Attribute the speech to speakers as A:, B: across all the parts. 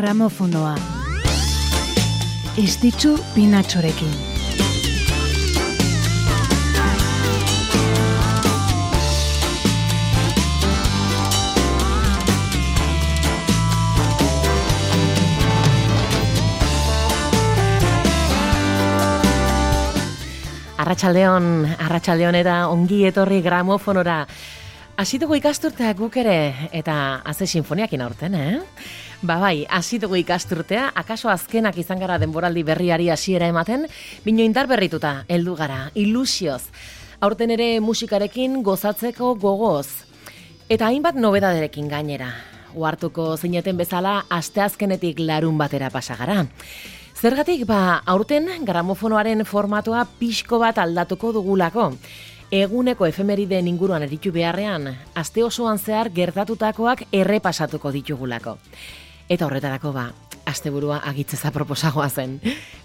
A: gramofonoa. Ez ditzu pinatxorekin.
B: Arratxaldeon, arratxaldeon eta ongi etorri gramofonora. Hasituko ikasturtea guk ere, eta haze sinfoniakin aurten, eh? Ba bai, hasituko ikasturtea, akaso azkenak izan gara denboraldi berriari hasiera ematen, bino indar berrituta, heldu gara, ilusioz. Aurten ere musikarekin gozatzeko gogoz. Eta hainbat nobedaderekin gainera. Uartuko zineten bezala, asteazkenetik larun batera pasagara. Zergatik, ba, aurten gramofonoaren formatua pixko bat aldatuko dugulako. Eguneko efemeriden inguruan eritu beharrean, aste osoan zehar gertatutakoak errepasatuko ditugulako. Eta horretarako ba, asteburua agitzeza proposagoa zen.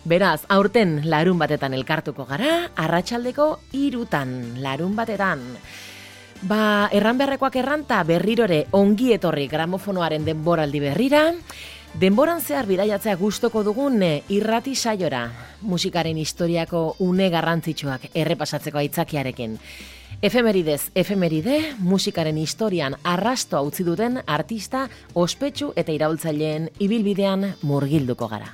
B: Beraz, aurten larun batetan elkartuko gara, arratsaldeko irutan, larun batetan. Ba, erran beharrekoak erranta berrirore ongi etorri gramofonoaren denboraldi berrira, Denboran zehar bidaiatzea gustoko dugun eh, irrati saiora, musikaren historiako une garrantzitsuak errepasatzeko aitzakiarekin. Efemeridez, efemeride, musikaren historian arrasto utzi duten artista, ospetsu eta iraultzaileen ibilbidean murgilduko gara.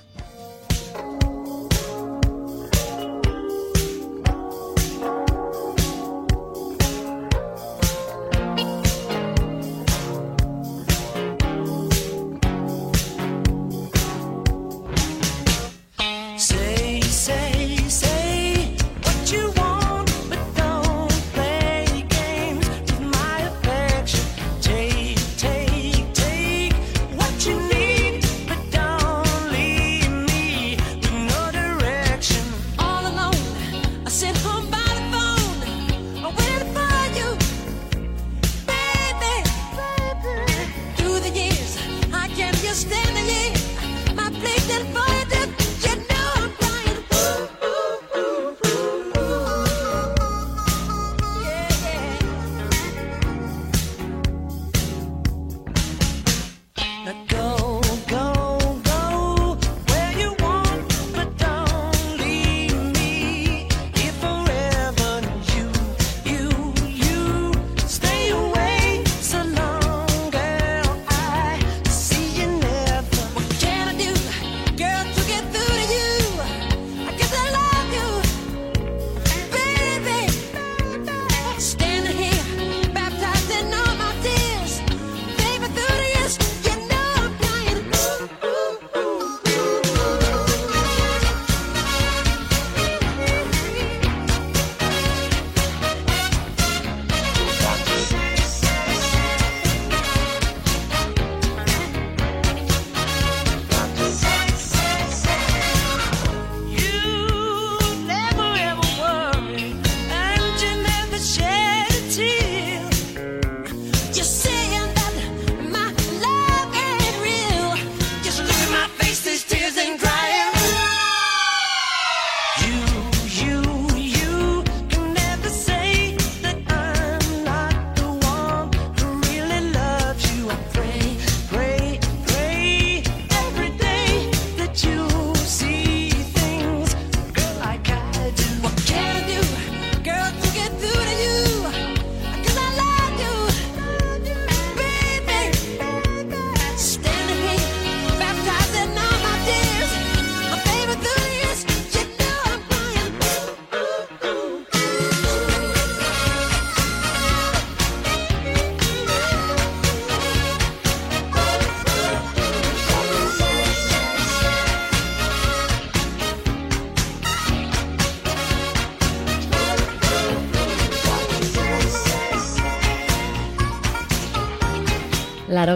C: You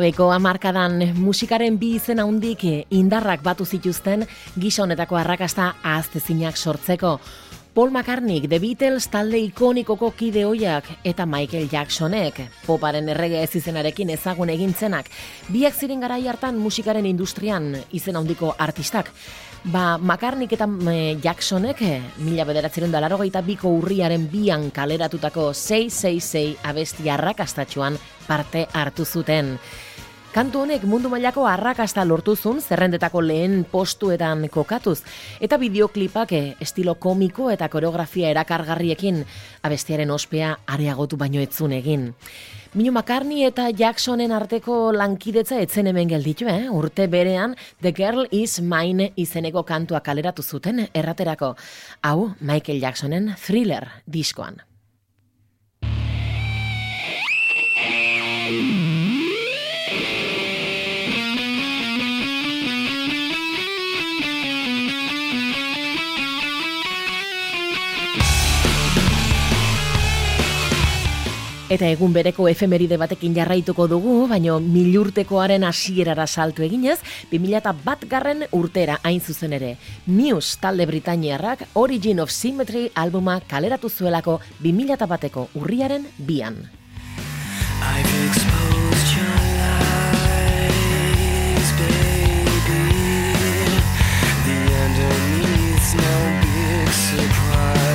B: Larogeiko hamarkadan musikaren bi izen handik indarrak batu zituzten gisa honetako arrakasta ahaztezinak sortzeko. Paul McCartney, The Beatles talde ikonikoko kide hoiak eta Michael Jacksonek, poparen errege ez izenarekin ezagun egintzenak, biak ziren garai hartan musikaren industrian izen handiko artistak. Ba, McCartney eta eh, Jacksonek, eh, mila bederatzeren da larogeita biko urriaren bian kaleratutako 666 abesti arrakastatxuan parte hartu zuten. Kantu honek mundu mailako arrakasta lortu zuen zerrendetako lehen postuetan kokatuz eta bideoklipak eh, estilo komiko eta koreografia erakargarriekin abestiaren ospea areagotu baino etzun egin. Minu McCartney eta Jacksonen arteko lankidetza etzen hemen gelditu, eh? urte berean The Girl Is Mine izeneko kantua kaleratu zuten erraterako. Hau, Michael Jacksonen Thriller diskoan. Eta egun bereko efemeride batekin jarraituko dugu, baino milurtekoaren hasierara saltu eginez, 2000 bat garren urtera hain zuzen ere. Muse talde Britainiarrak Origin of Symmetry albuma kaleratu zuelako 2000 bateko urriaren bian.
D: I've no big surprise.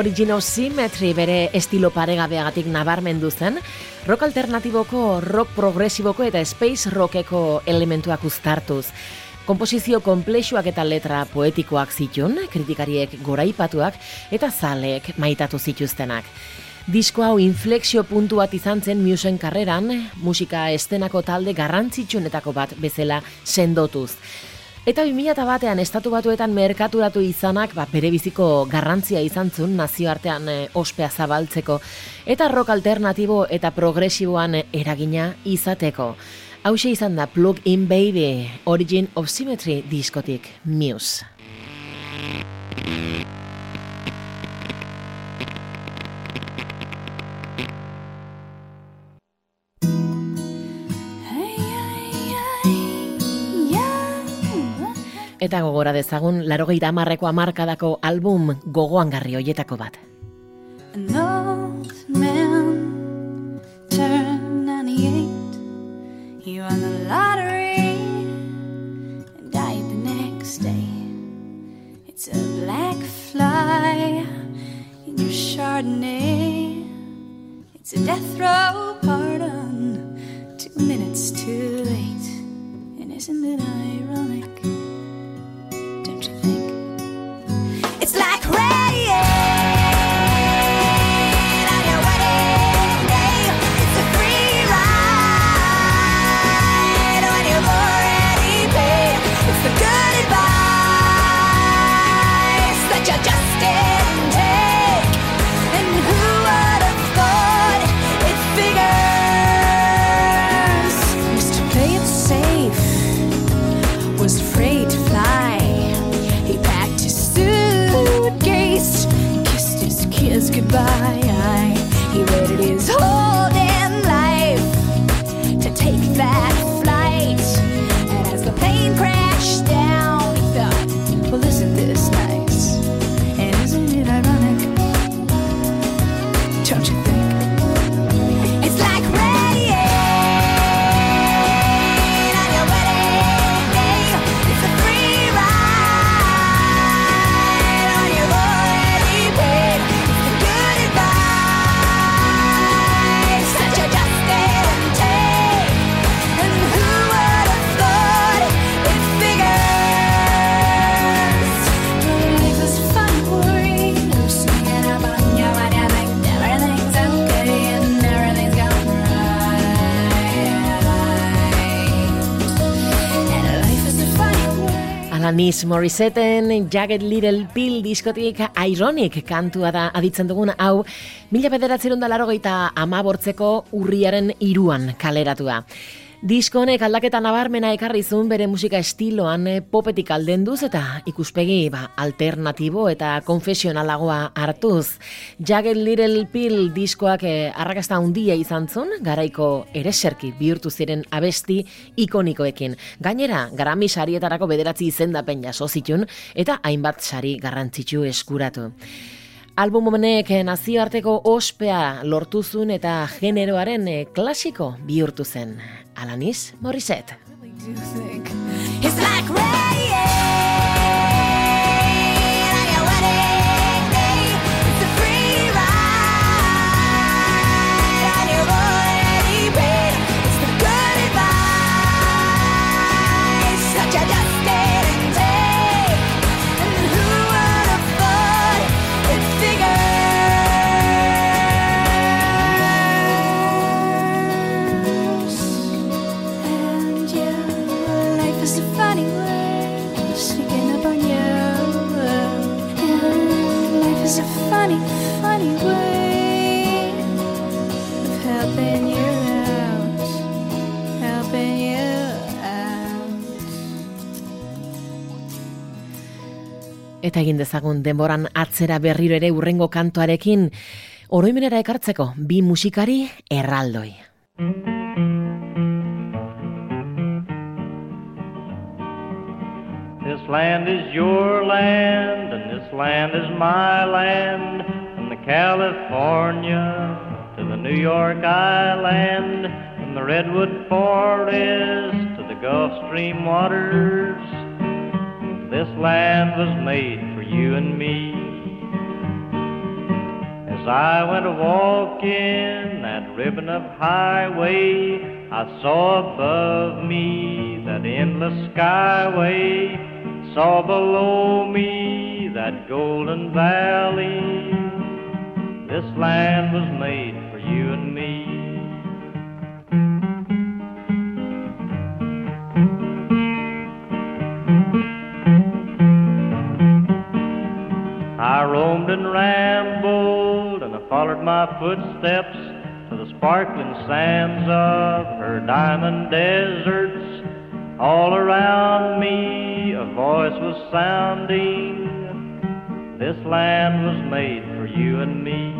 B: Musen Origin of Symmetry bere estilo paregabeagatik nabarmendu zen, rock alternatiboko, rock progresiboko eta space rockeko elementuak uztartuz. Komposizio konplexuak eta letra poetikoak zitun, kritikariek goraipatuak eta zaleek maitatu zituztenak. Disko hau inflexio puntu bat izan zen Musen karreran, musika estenako talde garrantzitsuenetako bat bezala sendotuz. Eta 2000 batean estatu batuetan merkaturatu izanak ba, bere biziko garrantzia izan zuen nazioartean e, ospea zabaltzeko eta rock alternatibo eta progresiboan e, eragina izateko. Hauxe izan da Plug In Baby, Origin of Symmetry diskotik Muse. Eta gogora dezagun, larogeita hamarreko hamarkadako album gogoangarri hoietako bat.
E: An old man turned 98. He won the lottery and died the next day. It's a black fly in your Chardonnay. It's a death row pardon, two minutes too late. And isn't it ironic?
B: Alanis Morisseten Jagged Little Pill diskotik Ironic kantua da aditzen dugun hau mila bederatzerun da larogeita amabortzeko urriaren iruan kaleratua. Disko honek aldaketa nabarmena ekarri zuen bere musika estiloan eh, popetik aldenduz eta ikuspegi ba, alternatibo eta konfesionalagoa hartuz. Jagged Little Pill diskoak eh, arrakasta handia izan zuen, garaiko ereserki bihurtu ziren abesti ikonikoekin. Gainera, Grammy sarietarako bederatzi izendapen jaso zitun eta hainbat sari garrantzitsu eskuratu. Album honek eh, nazioarteko ospea lortu zuen eta generoaren eh, klasiko bihurtu zen. Alanis Morissette. Eta egin dezagun denboran atzera berriro ere urrengo kantoarekin oroimenera ekartzeko bi musikari erraldoi.
F: This land is your land, and this land is my land. From the California to the New York Island, from the Redwood Forest to the Gulf Stream waters. This land was made for you and me. As I went a walking that ribbon of highway, I saw above me that endless skyway, saw below me that golden valley. This land was made for you and me. And rambled, and I followed my footsteps to the sparkling sands of her diamond deserts. All around me a voice was sounding. This land was made for you and me.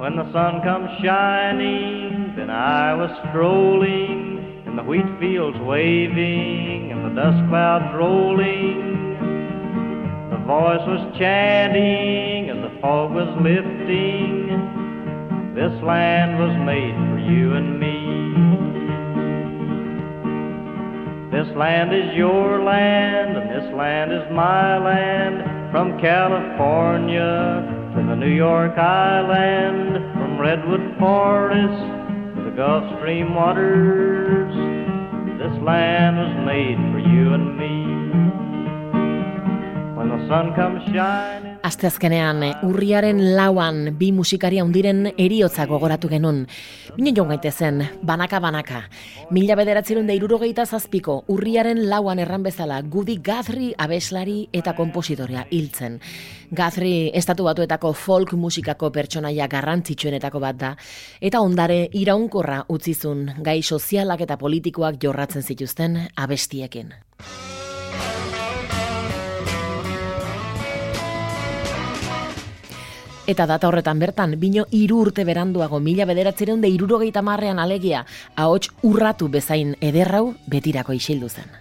F: When the sun comes shining, then I was strolling in the wheat fields waving and the dust clouds rolling. Voice was chanting and the fog was lifting. This land was made for you and me. This land is your land, and this land is my land. From California to the New York Island, from Redwood Forest to the Gulf Stream waters. This land was made for you and me.
B: Asteazkenean eh, urriaren lauan bi musikari handiren eriotza gogoratu genuen. Bine joan gaitezen, banaka-banaka. Mila bederatzerun da irurogeita zazpiko urriaren lauan erran bezala Gudi Guthrie abeslari eta kompositorea hiltzen. Guthrie estatu batuetako folk musikako pertsonaia garrantzitsuenetako bat da, eta ondare iraunkorra utzizun gai sozialak eta politikoak jorratzen zituzten abestiekin. Eta data horretan bertan, bino hiru urte beranduago mila bederatzireun de irurogeita marrean alegia, ahots urratu bezain ederrau betirako isildu zen.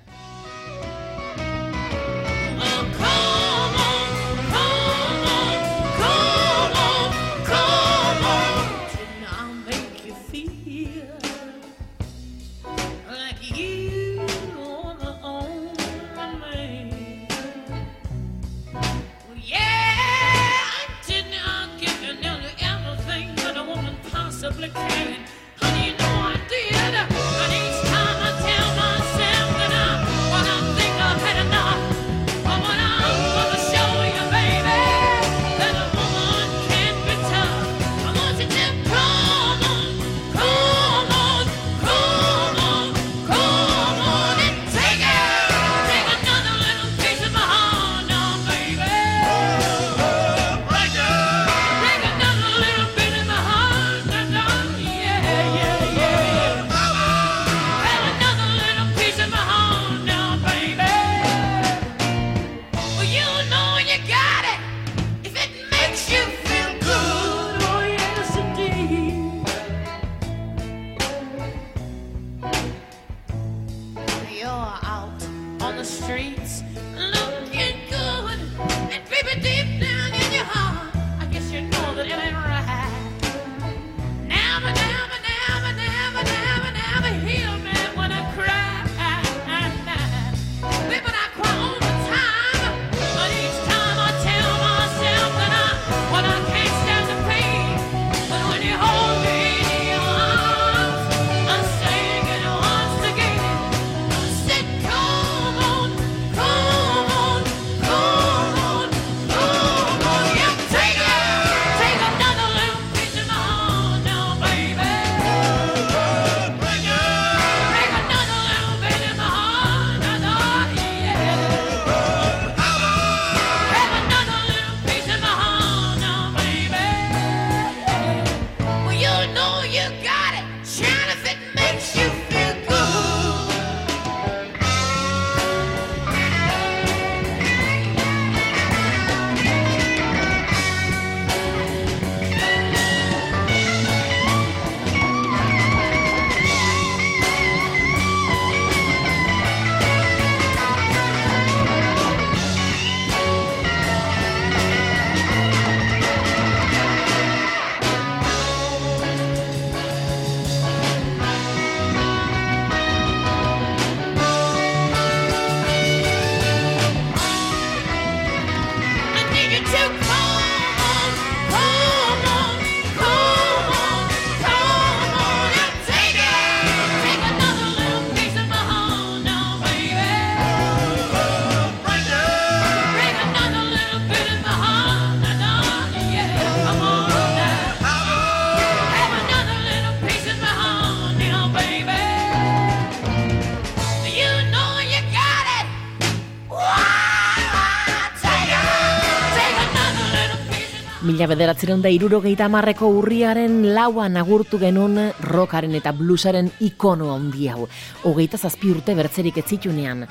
B: Mila bederatzeron da irurogeita marreko urriaren lauan agurtu genuen rockaren eta bluesaren ikono handi hau. Hogeita zazpi urte bertzerik ez zitunean.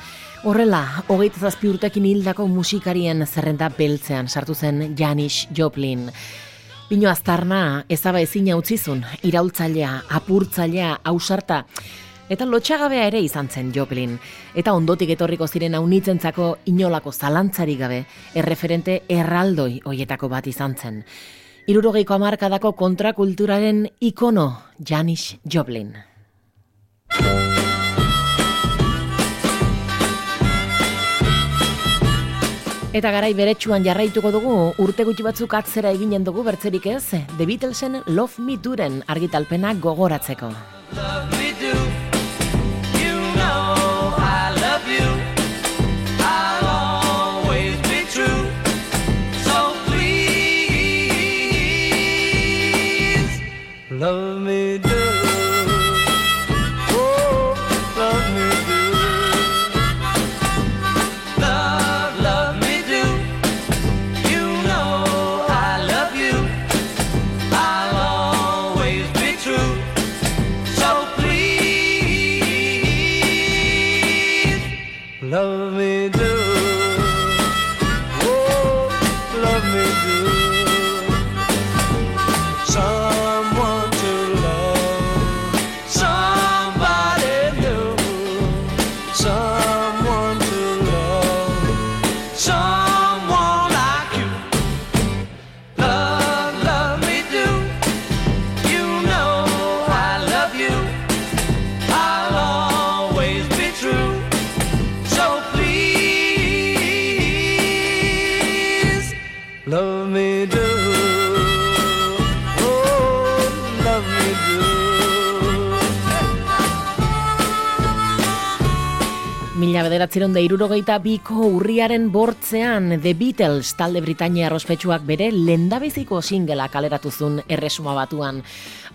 B: Horrela, hogeita zazpi urtekin hildako musikarien zerrenda beltzean sartu zen Janis Joplin. Bino aztarna ezaba ezina utzizun, iraultzailea, apurtzailea, ausarta, eta lotxagabea ere izan zen Joplin. Eta ondotik etorriko ziren haunitzentzako inolako zalantzarik gabe, erreferente erraldoi hoietako bat izan zen. Irurogeiko amarkadako kontrakulturaren ikono, Janis Joplin. Eta garai beretsuan jarraituko dugu, urte gutxi batzuk atzera eginen dugu bertzerik ez, The Beatlesen Love Me Duren argitalpena gogoratzeko.
C: love me love me
B: Mila bederatzeron da irurogeita biko urriaren bortzean The Beatles talde Britania arrospetsuak bere lendabiziko singela kaleratu zuen erresuma batuan.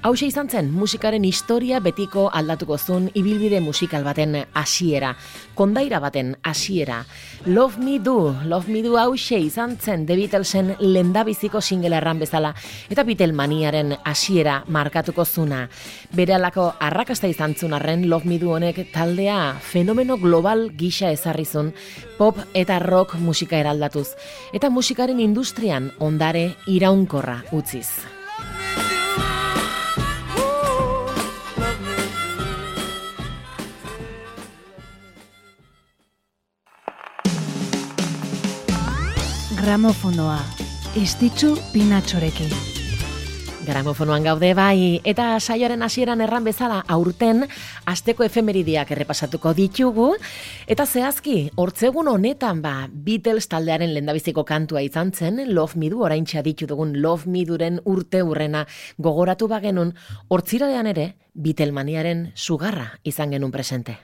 B: Hauxe izan zen, musikaren historia betiko aldatuko zuen ibilbide musikal baten hasiera, kondaira baten hasiera. Love Me Do, Love Me Do hauxe izan zen The Beatlesen lendabiziko singela erran bezala, eta Beatlemaniaren hasiera markatuko zuna. Bere alako arrakasta izan zuen arren Love Me Do honek taldea fenomeno global gisa ezarrizun, pop eta rock musika eraldatuz, eta musikaren industrian ondare iraunkorra utziz.
A: Gramofonoa. Estitzu pinatxorekin.
B: Gramofonoan gaude bai, eta saioaren hasieran erran bezala aurten asteko efemeridiak errepasatuko ditugu, eta zehazki, hortzegun honetan ba, Beatles taldearen lendabiziko kantua izan zen, Love Me Do, orain ditu dugun Love Me Duren urte urrena gogoratu bagenun, hortziradean ere, Beatlemaniaren sugarra izan genuen presente.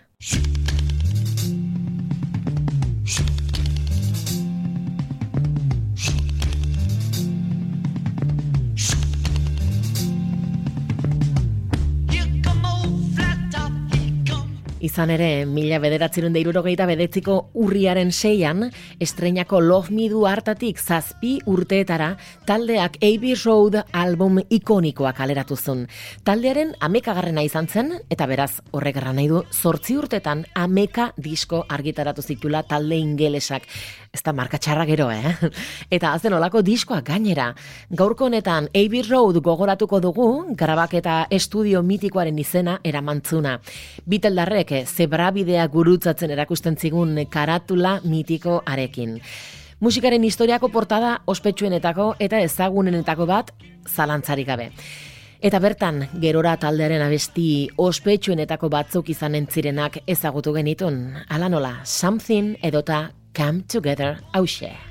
B: Izan ere, mila bederatzerun deirurogeita bedetziko urriaren seian, estreinako Love Me Do hartatik zazpi urteetara, taldeak Abbey Road album ikonikoa kaleratu zuen. Taldearen amekagarrena izan zen, eta beraz, horrek nahi du, zortzi urtetan ameka disko argitaratu zitula talde ingelesak. Ez da marka txarra gero, eh? Eta azen olako diskoak gainera. Gaurko honetan Abbey Road gogoratuko dugu, grabaketa estudio mitikoaren izena eramantzuna. Biteldarrek zebrabidea gurutzatzen erakusten zigun karatula mitiko arekin. Musikaren historiako portada ospetsuenetako eta ezagunenetako bat zalantzarik gabe. Eta bertan, gerora taldearen abesti ospetsuenetako batzuk izanen zirenak ezagutu genitun. Ala nola, something edota Come Together
C: au Cher.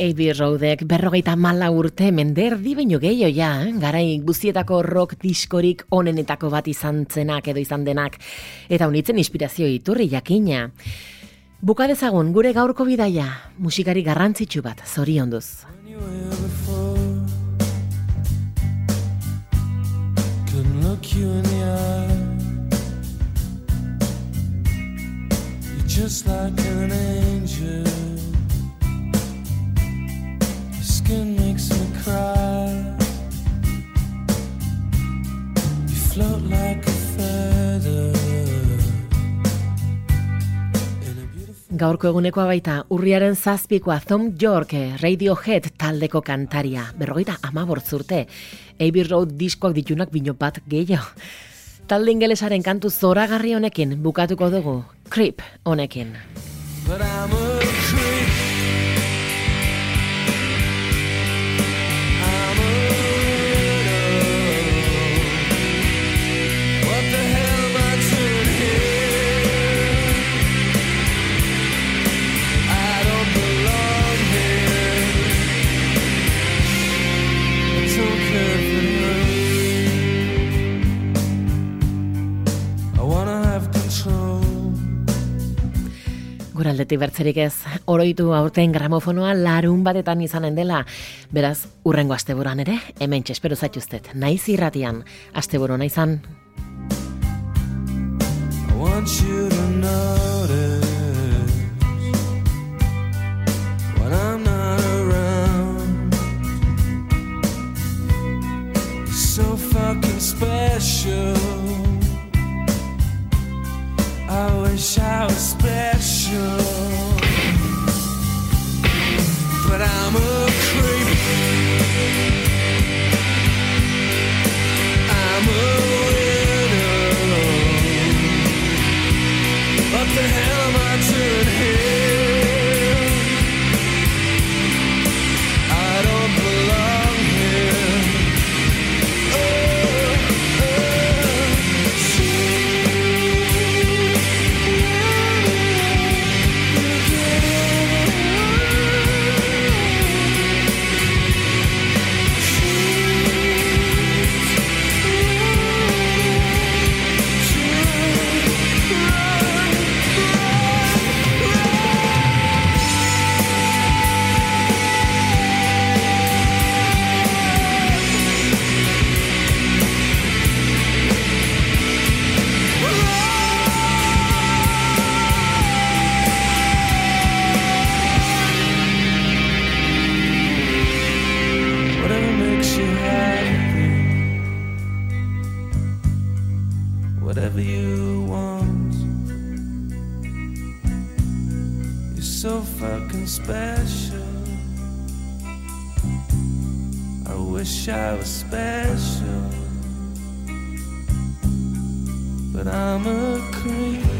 B: A.B. Roadek berrogeita mala urte menderdi baino gehiago ja, eh? garai guztietako rock diskorik onenetako bat izan zenak edo izan denak, eta unitzen inspirazio iturri jakina. Buka dezagun gure gaurko bidaia, musikari garrantzitsu bat,
D: before. Couldn't look you in the eye. You're just like an angel.
B: Gaurko egunekoa baita, urriaren zazpikoa Tom York, eh, Radiohead taldeko kantaria, berrogeita ama bortzurte, Abbey Road diskoak ditunak bino bat gehiago. Talde ingelesaren kantu zoragarri honekin bukatuko dugu, Creep honekin.
D: but I'm a
B: Aldetik bertzerik ez, oroitu aurten gramofonoa larun batetan izanen dela. Beraz, urrengo asteburuan ere, hemen espero zaituztet, naiz irratian, asteburu izan.
D: I want you to notice when I'm not around. You're so fucking special. I wish I was special, special. I wish I was special, but I'm a creep.